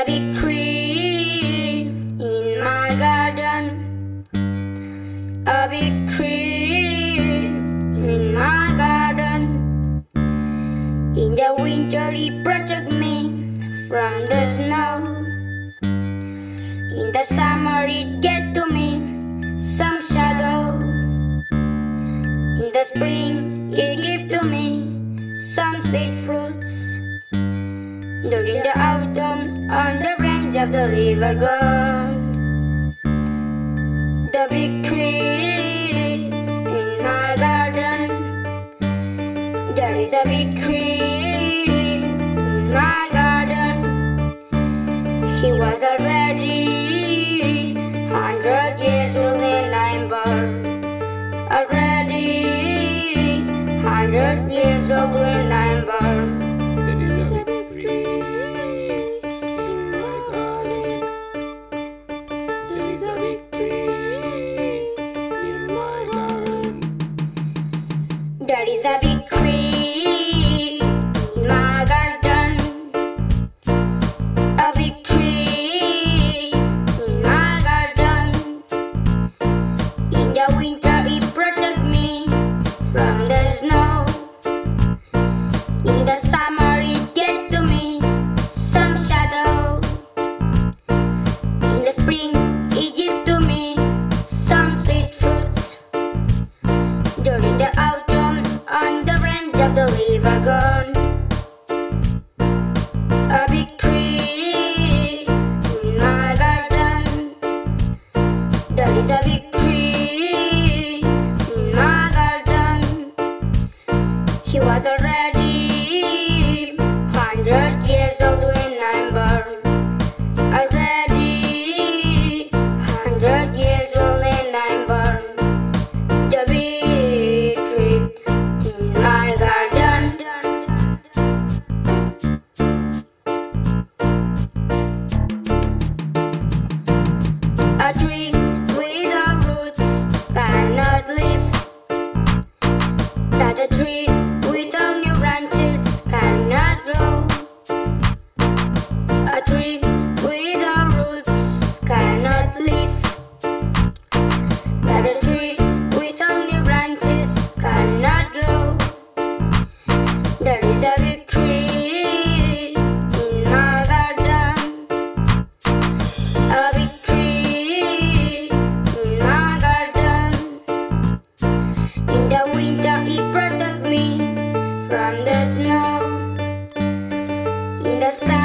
a big tree in my garden. A big tree in my garden. In the winter, it protects me from the snow. In the summer, it get to me some shadow. In the spring, it give to me some sweet fruits. During the autumn, on the branch of the river gone. The big tree in my garden. There is a big tree in my garden. He was a some sweet fruits. During the autumn, on the branch of the leaves are gone. A big tree in my garden. There is a big. in the sun.